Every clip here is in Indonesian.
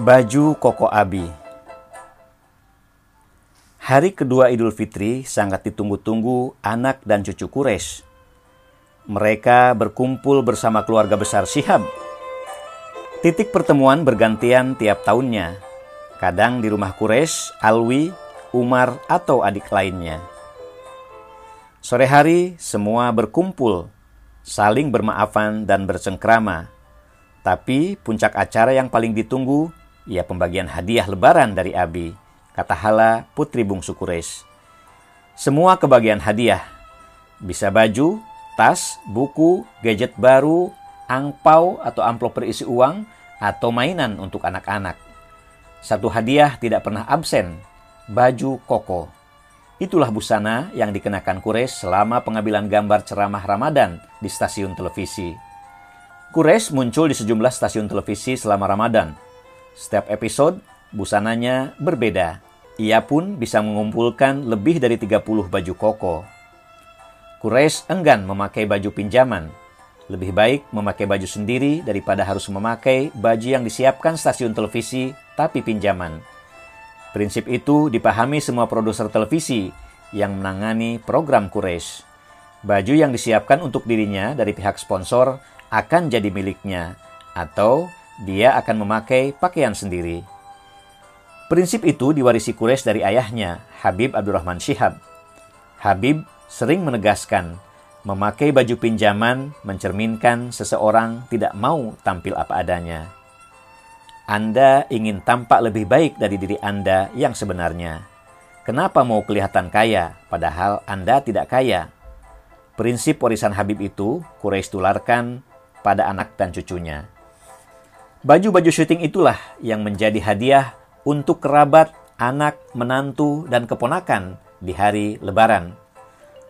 Baju Koko Abi Hari kedua Idul Fitri sangat ditunggu-tunggu anak dan cucu Quraisy. Mereka berkumpul bersama keluarga besar Syihab. Titik pertemuan bergantian tiap tahunnya. Kadang di rumah Quraisy, Alwi, Umar, atau adik lainnya. Sore hari semua berkumpul, saling bermaafan dan bercengkrama. Tapi puncak acara yang paling ditunggu Ya pembagian hadiah lebaran dari Abi, kata Hala putri bungsu Quraisy. Semua kebagian hadiah, bisa baju, tas, buku, gadget baru, angpau atau amplop berisi uang, atau mainan untuk anak-anak. Satu hadiah tidak pernah absen, baju koko. Itulah busana yang dikenakan Quraisy selama pengambilan gambar ceramah Ramadan di stasiun televisi. Quraisy muncul di sejumlah stasiun televisi selama Ramadan, setiap episode, busananya berbeda. Ia pun bisa mengumpulkan lebih dari 30 baju koko. Quraisy enggan memakai baju pinjaman. Lebih baik memakai baju sendiri daripada harus memakai baju yang disiapkan stasiun televisi tapi pinjaman. Prinsip itu dipahami semua produser televisi yang menangani program Quraisy. Baju yang disiapkan untuk dirinya dari pihak sponsor akan jadi miliknya atau dia akan memakai pakaian sendiri. Prinsip itu diwarisi Quraisy dari ayahnya, Habib Abdurrahman Syihab. Habib sering menegaskan, memakai baju pinjaman mencerminkan seseorang tidak mau tampil apa adanya. Anda ingin tampak lebih baik dari diri Anda yang sebenarnya. Kenapa mau kelihatan kaya, padahal Anda tidak kaya? Prinsip warisan Habib itu Quraisy tularkan pada anak dan cucunya. Baju-baju syuting itulah yang menjadi hadiah untuk kerabat, anak, menantu, dan keponakan di hari Lebaran.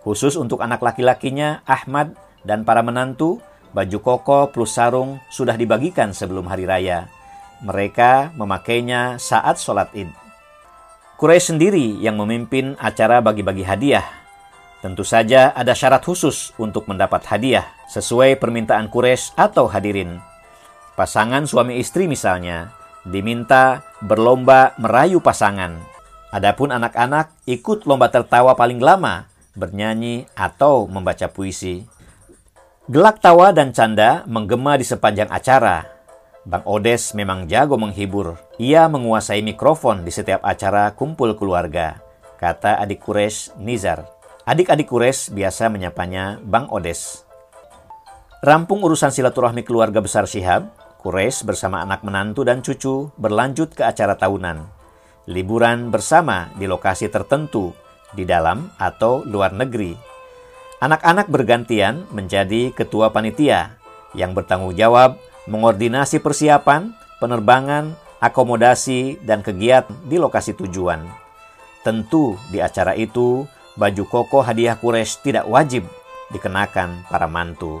Khusus untuk anak laki-lakinya, Ahmad, dan para menantu, baju koko plus sarung sudah dibagikan sebelum hari raya. Mereka memakainya saat sholat id. Quraisy sendiri yang memimpin acara bagi-bagi hadiah. Tentu saja ada syarat khusus untuk mendapat hadiah sesuai permintaan Quraisy atau hadirin. Pasangan suami istri misalnya diminta berlomba merayu pasangan. Adapun anak-anak ikut lomba tertawa paling lama, bernyanyi atau membaca puisi. Gelak tawa dan canda menggema di sepanjang acara. Bang Odes memang jago menghibur. Ia menguasai mikrofon di setiap acara kumpul keluarga, kata adik Kures Nizar. Adik-adik Kures biasa menyapanya Bang Odes. Rampung urusan silaturahmi keluarga besar Syihab, Quraisy bersama anak menantu dan cucu berlanjut ke acara tahunan. Liburan bersama di lokasi tertentu, di dalam atau luar negeri. Anak-anak bergantian menjadi ketua panitia yang bertanggung jawab mengordinasi persiapan, penerbangan, akomodasi, dan kegiatan di lokasi tujuan. Tentu di acara itu, baju koko hadiah Quraisy tidak wajib dikenakan para mantu.